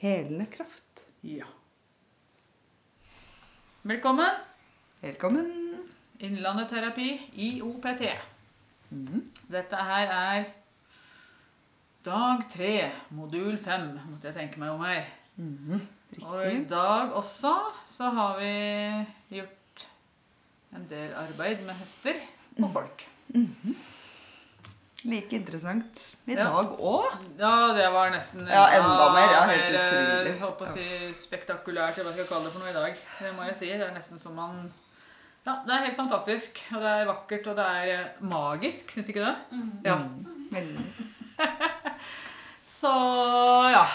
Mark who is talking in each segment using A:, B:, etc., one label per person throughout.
A: helende kraft.
B: Ja. Velkommen.
A: Velkommen.
B: Innlandet terapi, IOPT.
A: Mm.
B: Dette her er dag tre, modul fem, måtte jeg tenke meg om her.
A: Mm.
B: Og i dag også så har vi gjort en del arbeid med hester og folk.
A: Like interessant i
B: Ja.
A: dag òg.
B: Ja, det var nesten
A: Ja, enda mer. Ja, helt
B: mer,
A: utrolig.
B: Jeg holdt på å si spektakulært, eller hva skal jeg kalle det for noe i dag. Det må jeg si. Det er nesten som man Ja, det er helt fantastisk. Og det er vakkert, og det er eh, magisk. Syns ikke du? Ja.
A: Veldig.
B: Så ja.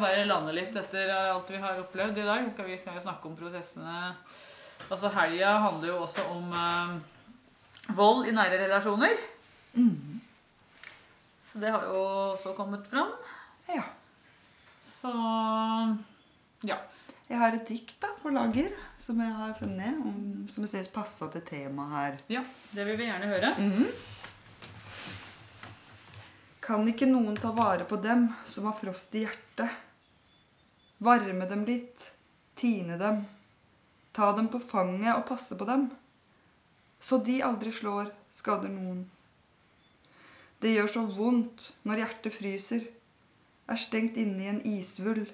B: Bare lande litt etter alt vi har opplevd i dag. Skal vi skal jo snakke om prosessene. Altså Helga handler jo også om eh, vold i nære relasjoner.
A: Mhm.
B: Så det har jo også kommet fram.
A: Ja.
B: Så ja.
A: Jeg har et dikt da, på lager som jeg har funnet, om, som jeg synes passa til temaet her.
B: ja. Det vil vi gjerne høre.
A: Kan ikke noen ta vare på dem som har frost i hjertet? Varme dem litt, tine dem, ta dem på fanget og passe på dem, så de aldri slår, skader noen. Det gjør så vondt når hjertet fryser, er stengt inne i en isvull.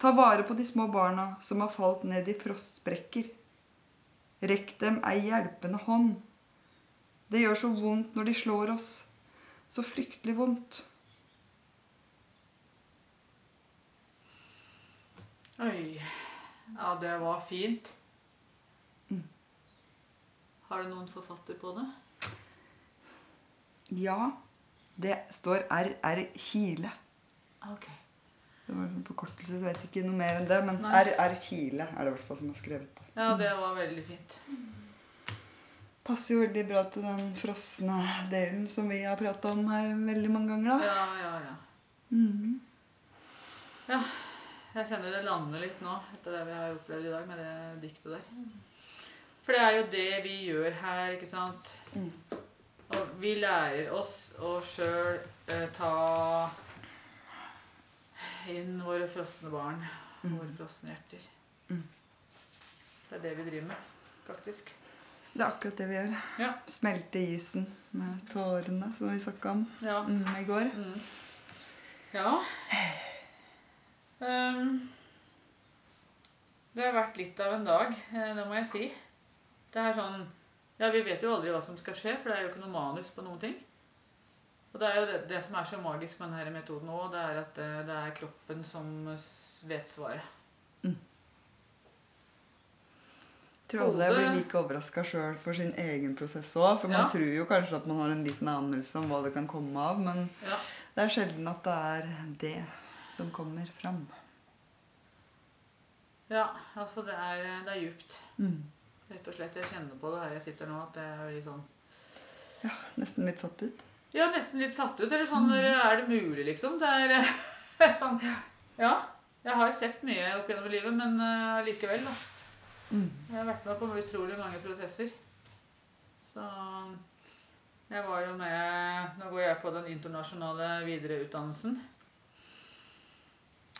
A: Ta vare på de små barna som har falt ned i frostsprekker. Rekk dem ei hjelpende hånd. Det gjør så vondt når de slår oss. Så fryktelig vondt.
B: Oi. Ja, det var fint.
A: Mm.
B: Har du noen forfatter på det?
A: Ja, det står RR Kile.
B: Ok.
A: Det var en forkortelse, så jeg vet ikke noe mer enn det. Men
B: Nei.
A: RR Kile er det i hvert fall som har skrevet det.
B: Ja, det var veldig fint.
A: Passer jo veldig bra til den frosne delen som vi har prata om her veldig mange ganger. da.
B: Ja, ja, ja.
A: Mhm.
B: Ja, jeg kjenner det lander litt nå etter det vi har opplevd i dag med det diktet der. For det er jo det vi gjør her, ikke sant?
A: Mm.
B: Og vi lærer oss å sjøl eh, ta inn våre frosne barn
A: Mm.
B: våre frosne hjerter.
A: Mm.
B: Det er det vi driver med, faktisk.
A: Det er akkurat det vi gjør.
B: Ja.
A: Smelte isen med tårene, som vi snakka om
B: Ja.
A: mm, i går.
B: Mm. Ja. Um, det har vært litt av en dag, eh, det må jeg si. Det er sånn Ja, vi vet jo aldri hva som skal skje, for det er jo ikke noe manus på noen ting. Og det er jo det, det som er så magisk med denne metoden òg, det er at det, det er kroppen som vet svaret.
A: tror alle blir like overraska sjøl for sin egen prosess òg. For man
B: Ja.
A: tror jo kanskje at man har en liten anelse om hva det kan komme av, men
B: Ja.
A: det er sjelden at det er det som kommer fram.
B: ja, altså det er, det er djupt.
A: Mm.
B: Rett og slett. Jeg kjenner på det her jeg sitter nå, at det er veldig sånn
A: Ja, nesten litt satt ut.
B: Ja, nesten litt satt ut. Eller sånn mm. Er det mulig, liksom? Det er sånn Ja. Jeg har sett mye opp gjennom livet, men uh, likevel, da.
A: Mm.
B: Jeg har vært med på utrolig mange prosesser. Så jeg var jo med Nå går jeg på den internasjonale videreutdannelsen.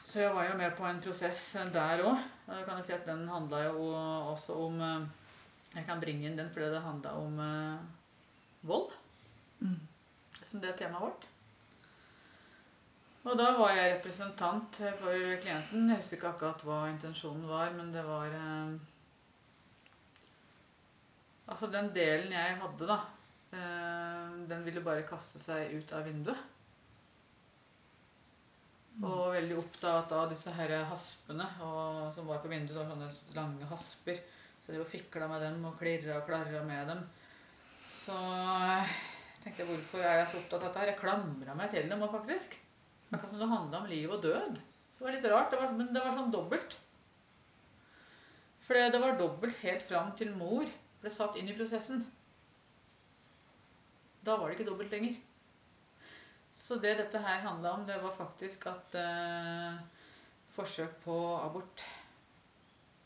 B: Så jeg var jo med på en prosess der òg. Jeg kan jo si at den handla jo også om eh, Jeg kan bringe inn den fordi det handla om eh, vold.
A: Mm.
B: Som det er temaet vårt. Og da var jeg representant for klienten. Jeg husker ikke akkurat hva intensjonen var, men det var eh, Altså, den delen jeg hadde, da, eh, den ville bare kaste seg ut av vinduet. Og veldig opptatt av disse her haspene og, som var på vinduet. Det var sånne lange hasper. Så de fikla med dem og klirra og klarra med dem. Så jeg tenkte jeg, hvorfor er jeg så opptatt av dette her? Jeg klamra meg til dem òg, faktisk. Akkurat som det handla om liv og død. Så det var litt rart, det var, men det var sånn dobbelt. For det var dobbelt helt fram til mor ble satt inn i prosessen. Da var det ikke dobbelt lenger. Så det dette her handla om, det var faktisk at eh, Forsøk på abort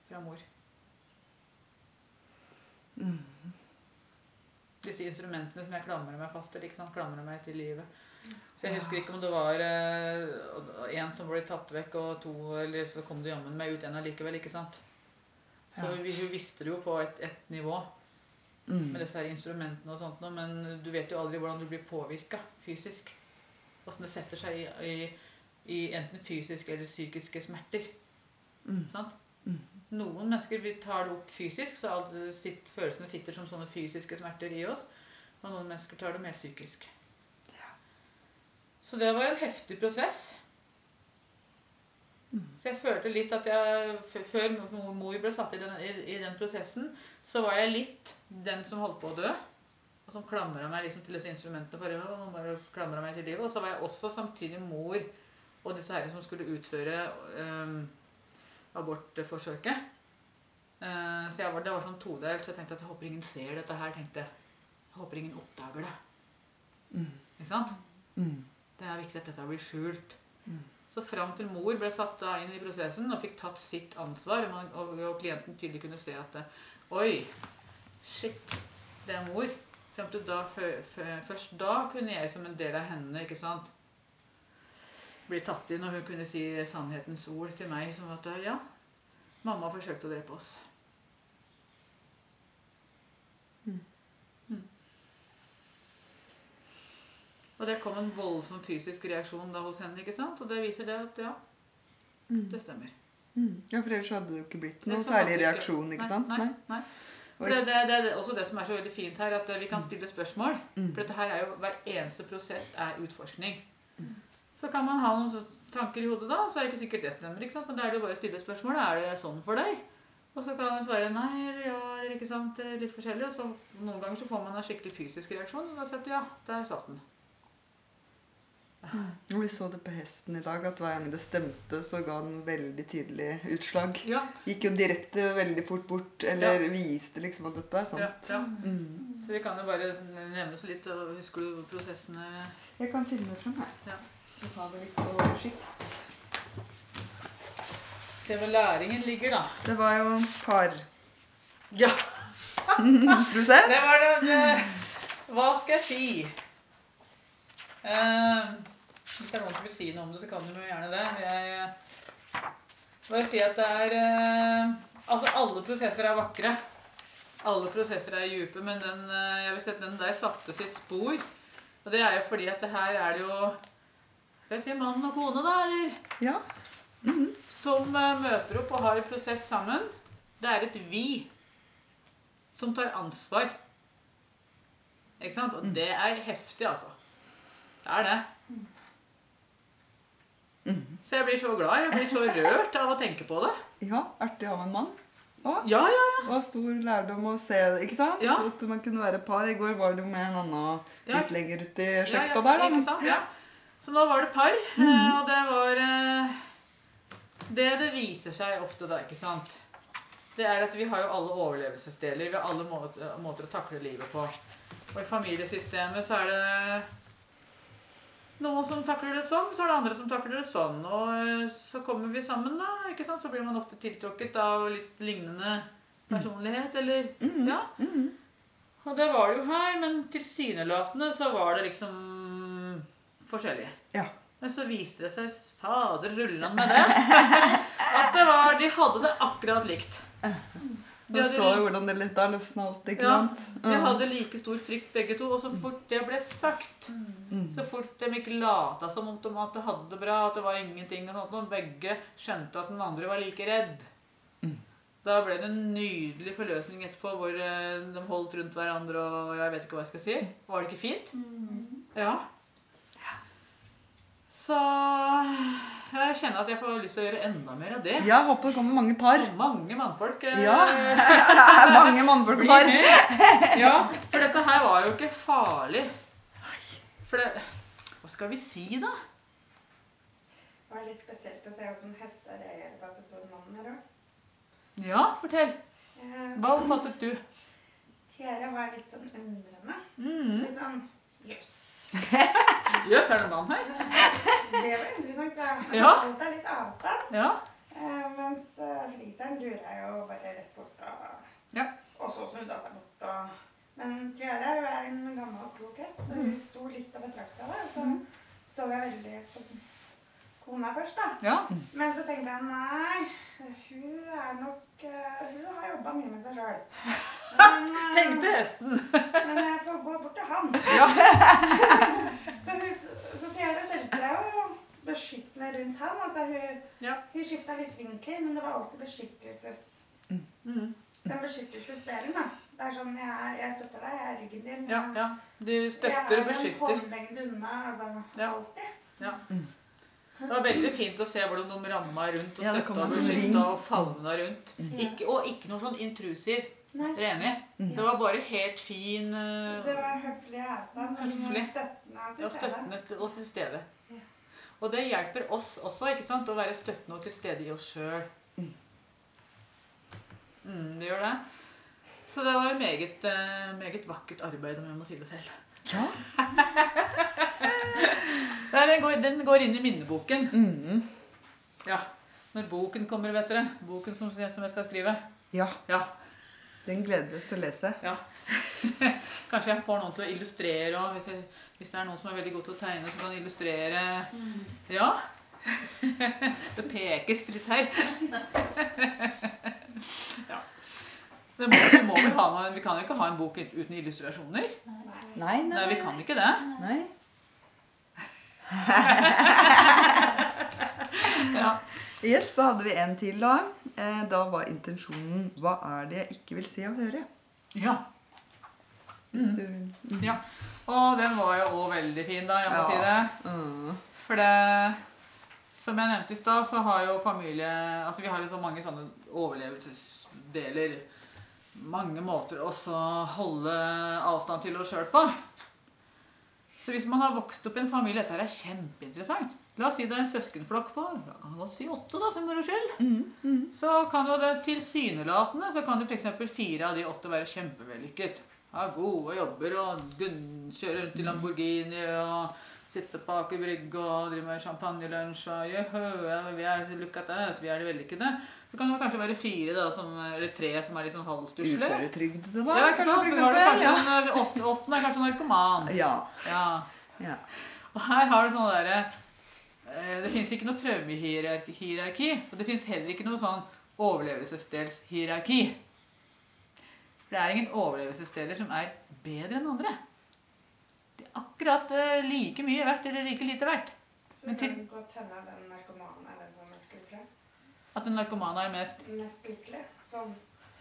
B: fra mor.
A: Mm.
B: Disse instrumentene som jeg klamrer meg fast til. ikke sant? Klamrer meg til livet. Så jeg husker ikke om det var eh, en som ble tatt vekk, og to Eller så kom det jammen meg ut en allikevel, ikke sant? Så
A: Ja.
B: vi, hun visste det jo på et, et nivå
A: Mm.
B: med disse her instrumentene og sånt noe, men du vet jo aldri hvordan du blir påvirka fysisk. Åssen det setter seg i, i, i enten fysiske eller psykiske smerter.
A: Mm.
B: Sant? Noen mennesker vi tar det opp fysisk, så alle sitt, følelsene sitter som sånne fysiske smerter i oss. Og noen mennesker tar det mer psykisk. Så det var en heftig prosess.
A: Mm.
B: Så jeg følte litt at jeg, før mor- ble satt i den, i, i den prosessen, så var jeg litt den som holdt på å dø. Og som klamra meg liksom til disse instrumentene for å bare klamra meg til livet. Og så var jeg også samtidig mor og disse her som skulle utføre øhm, abortforsøket. Eh, så var, det var sånn todelt, så jeg tenkte at jeg håper ingen ser dette her. tenkte jeg. Jeg håper ingen oppdager det.
A: Mm.
B: Ikke sant?
A: Mm.
B: Det er viktig at dette blir skjult.
A: Mm.
B: Så fram til mor ble satt inn i prosessen og fikk tatt sitt ansvar, og, og, og klienten tydelig kunne se at Oi, shit, det er mor. Frem til da, før, før, først da kunne jeg som en del av henne ikke sant, bli tatt inn, og hun kunne si sannhetens ord til meg som at ja, mamma forsøkte å drepe oss.
A: Mm.
B: Mm. Og det kom en voldsom fysisk reaksjon da hos henne, ikke sant? Og det viser det at ja,
A: Mm.
B: det stemmer.
A: Mm. Ja, for ellers hadde det jo ikke blitt noen særlig reaksjon, ikke
B: nei,
A: sant?
B: Nei, nei.
A: Oi.
B: Det, det, det er også det som er så veldig fint her, at vi kan stille spørsmål. For dette her er jo, hver eneste prosess er utforskning. Så kan man ha noen tanker i hodet da, så er det ikke sikkert det stemmer. ikke sant? Men da er det jo bare å stille spørsmål. Er det sånn for deg? Og så kan man svare nei eller ja eller ikke sant, eller litt forskjellig. Og så noen ganger så får man en skikkelig fysisk reaksjon, og da sier du ja, der satt den.
A: Mm. vi så det på hesten i dag, at hver gang det stemte, så ga den veldig tydelig utslag.
B: Ja,
A: Gikk jo direkte veldig fort bort, eller viste liksom at dette er sant.
B: ja, ja.
A: Mm.
B: Så vi kan jo bare nevne så litt, og husker du prosessene
A: Jeg kan finne det fram her. Så har vi litt oversikt.
B: Se hvor læringen ligger, da.
A: Det var jo en
B: Ja,
A: parprosess.
B: det var det. det. Hva skal jeg si? Uh, hvis det er noen som vil si noe om det, så kan de jo gjerne det. Jeg bare si at det er uh, Altså, alle prosesser er vakre. Alle prosesser er dype, men den, uh, jeg vil si at den der satte sitt spor. Og det er jo fordi at det her er det jo Skal jeg si mann og kone, da, eller?
A: Ja.
B: som eh, møter opp og har en prosess sammen. Det er et vi som tar ansvar. Ikke sant? Og det er heftig, altså. Det er det.
A: Mm.
B: Så jeg blir så glad. Jeg blir så rørt av å tenke på det.
A: ja. Artig å ha en mann. Og,
B: Ja, ja,
A: og stor lærdom å se det, ikke sant?
B: Ja.
A: Så at man kunne være par. I går var det jo med en annen
B: Ja.
A: litt lenger ut i
B: ja.
A: slekta
B: ja,
A: der, da.
B: Ikke sant? Ja. Så nå var det par, eh, og det var eh, Det det viser seg ofte da, ikke sant, det er at vi har jo alle overlevelsesdeler. Vi har alle måter, måter å takle livet på. Og i familiesystemet så er det noen som takler det sånn, så er det andre som takler det sånn. Og eh, så kommer vi sammen, da. ikke sant? Så blir man ofte tiltrukket av litt lignende personlighet, eller
A: Mhm.
B: Ja. Og det var det jo her, men tilsynelatende så var det liksom forskjellig.
A: Ja.
B: Men så viste det seg fader rullan med det. At det var, de hadde det akkurat likt. Du
A: så jo hvordan det letta løsna alt, ikke
B: Ja,
A: sant?
B: De hadde like stor frykt begge to, og så fort det ble sagt
A: Mm.
B: Så fort de ikke lata som om at de hadde det bra, at det var ingenting og sånt, og begge skjønte at den andre var like redd.
A: Mm.
B: Da ble det en nydelig forløsning etterpå hvor eh, de holdt rundt hverandre og jeg vet ikke hva jeg skal si. Var det ikke fint? Ja. Så jeg kjenner at jeg får lyst til å gjøre enda mer av det.
A: Jeg håper det kommer mange par.
B: Mange mannfolk eh,
A: Ja. mange mannfolk og par.
B: Ja, for dette her var jo ikke farlig. For det Hva skal vi si, da?
C: Det var litt spesielt å se hvordan hester reagerer på at det står en mann her òg.
B: Ja, fortell. Hva oppfattet du?
C: Tiara var litt sånn undrende.
B: Mm.
C: Litt sånn jøss.
B: Jøss, er det mann her?
C: Det var interessant. Så
B: Ja.
C: Alt er litt avstand.
B: Ja.
C: Eh, mens eh, friseren dura jo bare rett bort. Og,
B: Ja.
C: og så snudde hun seg bort. Og, men Tiara hun er en gammel og klok hest, så hun sto litt og betrakta det. Så så jeg veldig på kona først, da.
B: ja.
C: Men så tenkte jeg nei, hun er nok eh, Hun har jobba mye med seg sjøl. Men,
B: Tenkte hesten.
C: men jeg får gå bort til han.
B: Ja.
C: Så, hun, så Tiara stelte seg jo beskyttende rundt han. Altså hun,
B: Ja.
C: hun skifta litt vinkler, men det var alltid beskyttelses,
B: Mm.
C: den beskyttelsesdelen. da. Det er sånn jeg, jeg støtter deg, jeg er ryggen din.
B: ja, ja. Du
C: Jeg
B: støtter og
C: er en
B: beskytter.
C: håndlengde unna. Altså
B: Ja.
C: alltid.
B: Ja. Det var veldig fint å se hvordan de ramma rundt og
A: Ja, det
B: støtta
A: kom
B: og
A: en sånn ring.
B: beskytta og favna rundt.
A: Mm.
B: Ikke, og ikke noe sånn intrusiv.
C: Nei,
B: Dere er?
A: Mm.
B: Det var bare helt fin uh,
C: det var høflig avstand,
B: Høflig.
C: støttende
B: og
C: til stede.
B: støttende og til stede.
C: Ja.
B: Og det hjelper oss også ikke sant, å være støttende og til stede i oss sjøl.
A: Mm.
B: Mm, det gjør det. Så det var meget, uh, meget vakkert arbeid, om jeg må si det selv.
A: Ja.
B: Der, den, går, den går inn i minneboken.
A: Mm.
B: Ja. Når boken kommer, vet dere. Boken som, som jeg skal skrive.
A: ja.
B: Ja.
A: Den gleder vi oss til å lese.
B: Kanskje jeg får noen til å illustrere òg. Hvis, jeg- hvis det er noen som er veldig god til å tegne, som kan illustrere. Ja. Det pekes litt her. Ja. Det må, vi, må vel ha noe, vi kan jo ikke ha en bok uten illustrasjoner.
C: Nei.
A: Nei,
B: Nei, vi kan ikke det.
A: Nei.
B: Ja.
A: Yes, så hadde vi en til da. Eh, da var intensjonen Hva er det jeg ikke vil se og høre?
B: ja. Mm.
A: du
B: ja. Og den var jo òg veldig fin, da. Jeg må
A: Ja.
B: si det.
A: Mm.
B: For det Som jeg nevnte i stad, så har jo familie Altså vi har jo så mange sånne overlevelsesdeler. Mange måter å holde avstand til oss sjøl på. Så hvis man har vokst opp i en familie Dette er kjempeinteressant. La oss si det er en søskenflokk på da kan godt si åtte, da, for moro skyld.
A: Mm. Mm.
B: Så kan jo det tilsynelatende så kan jo f.eks. fire av de åtte være kjempevellykket. Ha gode jobber og kjøre rundt i Lamborghini og sitte på Aker Brygge og drive med champagnelunsj og «Jøhø, vi er look at us, vi er de vellykkede. Så kan det kanskje være fire, da, som, eller tre, som er litt sånn halvstusslige.
A: Uføretrygdede, da?
B: Ja, sant?
A: for
B: Så har du
A: eksempel,
B: kanskje en øh, åtte, åttende er kanskje narkoman.
A: Ja.
B: Ja.
A: ja.
B: Og her har du sånne derre eh, Det fins ikke noe traumehierarki. Og det fins heller ikke noe sånn overlevelsesdelshierarki. For det er ingen overlevelsesdeler som er bedre enn andre. De er akkurat eh, like mye verdt eller like lite verdt.
C: Så
B: Men
C: det
B: til-
C: kan godt hende at den narkomane er den som er mest lykkelig.
B: At en narkoman er mest
C: Mest lykkelig. Sånn.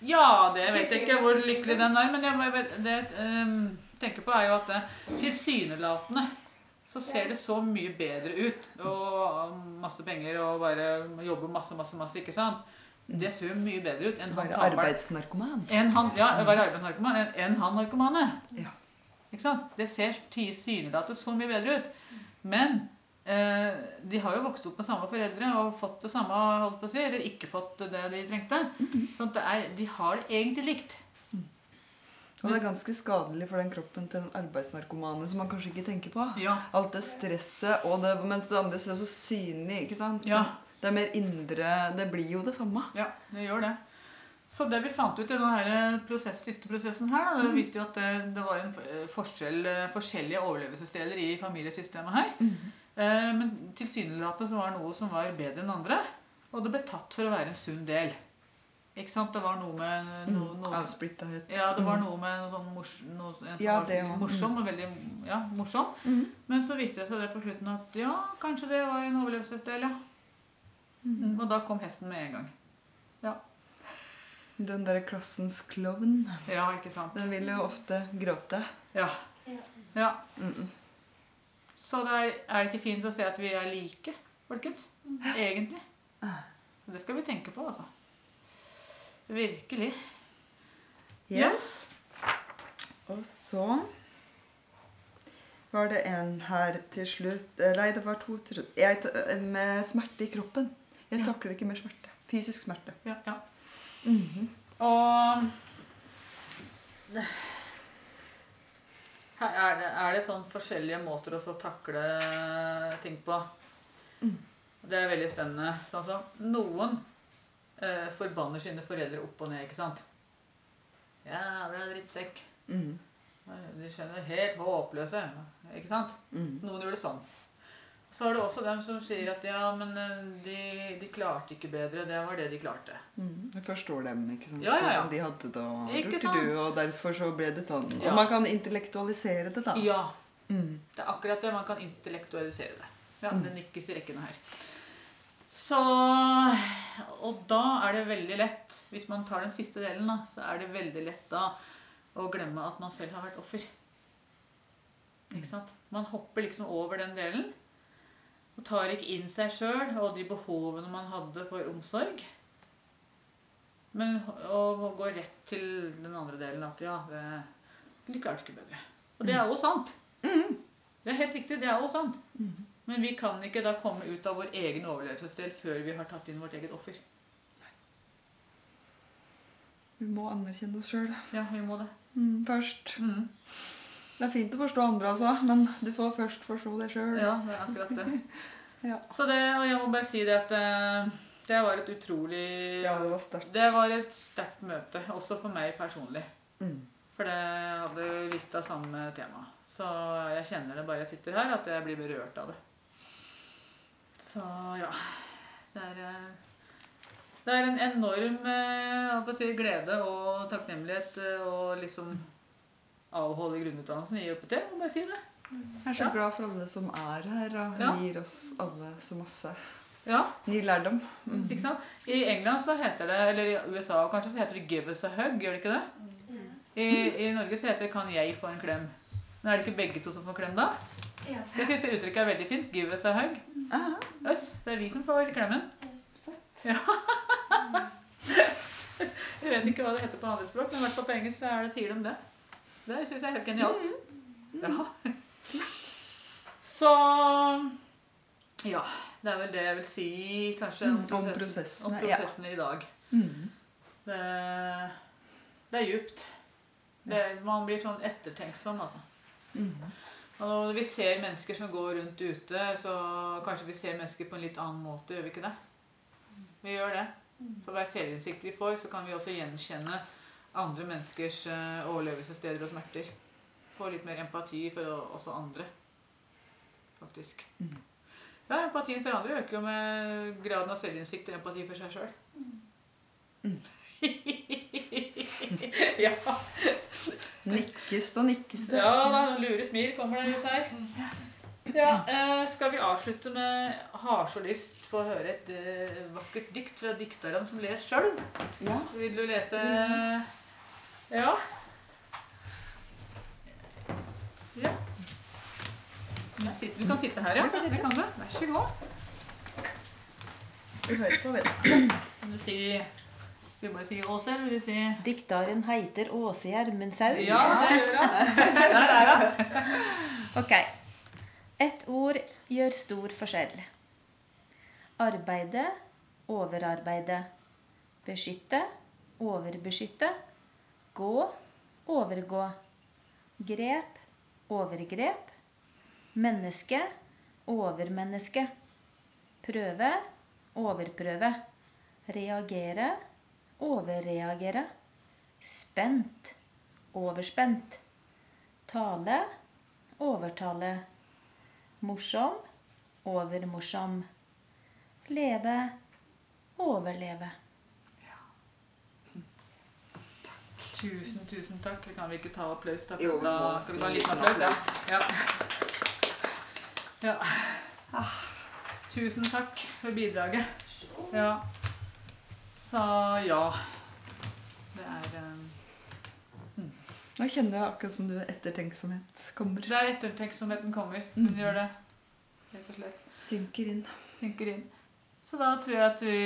B: Ja, det vet jeg ikke hvor lykkelig den er. Men jeg det jeg um, tenker på, er jo at det, tilsynelatende så ser det så mye bedre ut. Og masse penger og bare jobbe masse, masse, masse. ikke sant? Det ser jo mye bedre ut enn han
A: Være arbeidsnarkoman.
B: En han, ja, være arbeidsnarkoman enn enn han narkomane.
A: Ja.
B: Det ser tilsynelatende så mye bedre ut. Men eh, de har jo vokst opp med samme foreldre og fått det samme, holdt på å si, eller ikke fått det de trengte. Sånn er, de har det egentlig likt.
A: Og det er ganske skadelig for den kroppen til en arbeidsnarkomane som man kanskje ikke tenker på.
B: Ja.
A: Alt det stresset, og det, mens det andre ser så synlig. ikke sant?
B: Ja.
A: Det er mer indre Det blir jo det samme.
B: Ja, det gjør det. Så det vi fant ut i denne prosess, siste prosessen her, da, det viste jo at det, det var en eh, forskjell, eh, forskjellige overlevelsesdeler i familiesystemet her. Eh, Men tilsynelatende så var det noe som var bedre enn andre. Og det ble tatt for å være en sunn del. Ikke sant? Det var noe med noe, noe
A: Avsplittahet.
B: Ja, det var
A: Mm.
B: noe med noe sånn mors, noe, en som
A: Ja,
B: var morsom og veldig ja, morsom.
A: Mm.
B: Men så viste det seg det på slutten at ja, kanskje det var en overlevelsesdel, ja.
A: Mm.
B: Mm, Og da kom hesten med en gang.
A: Den der klassens klovn,
B: Ja, ikke sant.
A: den vil jo ofte gråte.
B: Ja.
C: Ja.
B: Mm
A: Mm.
B: Så det er, er det ikke fint å se at vi er like, folkens? Egentlig. Det skal vi tenke på, altså. Virkelig.
A: Yes. Og så var det en her til slutt Nei, det var to til slutt. Jeg, Med smerte i kroppen. Jeg
B: Ja.
A: takler ikke mer smerte. Fysisk smerte.
B: Ja, ja.
A: Mhm.
B: Og er det, er det sånn forskjellige måter å takle ting på.
A: Mm.
B: Det er veldig spennende. Sånn som noen eh, forbanner sine foreldre opp og ned, ikke sant? Jævla drittsekk.
A: Mm.
B: De skjønner helt håpløse. Ikke sant?
A: Mm.
B: Noen gjør det sånn. Så er det også dem som sier at ja, men eh, de, de klarte ikke bedre. Det var det de klarte.
A: Mm. Jeg forstår dem, ikke sant?
B: Ja, ja, ja.
A: De hadde det, og
B: Ikke sant?
A: du, og derfor så ble det sånn.
B: Ja.
A: Og man kan intellektualisere det, da.
B: Ja,
A: Mm.
B: Det er akkurat det. Man kan intellektualisere det. Ja,
A: Mm.
B: Det nikkes i rekkene her. Så Og da er det veldig lett, hvis man tar den siste delen, da, så er det veldig lett da å glemme at man selv har vært offer. Ikke sant? Man hopper liksom over den delen. Og tar ikke inn seg sjøl og de behovene man hadde for omsorg. Men og går rett til den andre delen at ja, det, de klarte ikke bedre. Og det er jo sant. Det er helt riktig, det er jo sant.
A: Mhm.
B: Men vi kan ikke da komme ut av vår egen overlevelsesdel før vi har tatt inn vårt eget offer.
A: Vi må anerkjenne oss sjøl
B: Ja, vi må det.
A: først.
B: Mm.
A: Det er fint å forstå andre også, men du får først forstå deg sjøl.
B: Ja, det er akkurat det.
A: Ja.
B: Så det, og jeg må bare si det at eh, det var et utrolig
A: Ja, det var sterkt.
B: Det var et sterkt møte, også for meg personlig.
A: Mm.
B: For det hadde litt av samme tema. Så jeg kjenner det bare jeg sitter her, at jeg blir berørt av det. Så ja. Det er, eh, det er en enorm eh, si, glede og takknemlighet og liksom avholde grunnutdannelsen i UPT, må jeg si det.
A: Jeg er så
B: Ja.
A: glad for alle som er her og
B: Ja.
A: gir oss alle så masse
B: Ja,
A: ny lærdom. Mm.
B: ikke sant? I England så heter det, eller i USA kanskje, så heter det 'give us a hug', gjør det ikke det? I, I Norge så heter det 'kan jeg få en klem'. Men er det ikke begge to som får klem da?
C: Ja.
B: Jeg syns det uttrykket er veldig fint. 'Give us a hug'.
A: Aha.
B: Oss. Det er vi som får klemmen. Ja. Jeg vet ikke hva det heter på andre språk, men i hvert fall på engelsk så er det, sier de det. Det syns jeg er helt genialt. Ja. Så Ja. Det er vel det jeg vil si kanskje om,
A: prosessen, om
B: prosessen,
A: prosessene,
B: prosessen
A: ja.
B: i dag.
A: Mm.
B: Det, det er djupt. Det, man blir sånn ettertenksom, altså.
A: Mm.
B: Og når vi ser mennesker som går rundt ute, så kanskje vi ser mennesker på en litt annen måte, gjør vi ikke det? Vi gjør det. For hver selvinnsikt vi får, så kan vi også gjenkjenne andre menneskers eh, overlevelsessteder og smerter. Få litt mer empati for også andre, faktisk.
A: Mm.
B: Ja, empatien for andre øker jo med graden av selvinnsikt og empati for seg sjøl.
A: Mm.
B: ja.
A: Nikkes og nikkes det.
B: Ja da, lure smil kommer der ut her. Ja, eh, Skal vi avslutte med 'Har så lyst på å høre et eh, vakkert dikt fra dikteren som leser sjøl'?
A: Ja.
B: Vil du lese Ja? Ja. Vi kan sitte, her, ja.
A: Kan sitte.
B: Det kan du. Vær så god.
A: Vi hører på, vet
B: Vil du si Vil du bare si Åse, eller vil du si
D: Diktaren heiter Åse Gjermundshaug.
B: Ja, det gjør han. Der er han.
D: Ok. Ett ord gjør stor forskjell. Arbeide, overarbeide. Beskytte, overbeskytte. Gå, overgå. Grep, overgrep. Menneske, overmenneske. Prøve, overprøve. Reagere, overreagere. Spent, overspent. Tale, overtale. Morsom, overmorsom. Leve, overleve.
B: Tusen, tusen takk. Kan vi ikke ta applaus, da?
A: Jo,
B: da skal vi ta en liten applaus. Ja. ja. ja. Tusen takk for bidraget. Ja. Så ja. Det er eh,
A: Nå kjenner jeg akkurat som du ettertenksomhet kommer.
B: Det er ettertenksomheten kommer.
A: Mm.
B: Den gjør det. Rett og slett.
A: Synker inn.
B: Synker inn. Så da tror jeg at vi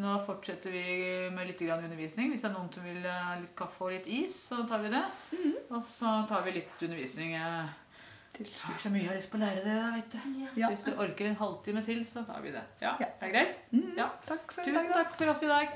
B: Nå fortsetter vi med litt grann undervisning. Hvis det er noen som vil ha litt kaffe og litt is, så tar vi det. Og så tar vi litt undervisning. eh, Jeg har så mye jeg har lyst på å lære det, vet du.
A: Ja.
B: Hvis dere orker en halvtime til, så tar vi det. Ja,
A: Ja.
B: Er det greit?
A: Mm,
B: Ja.
A: Takk
B: Tusen
A: dag.
B: takk for oss i dag.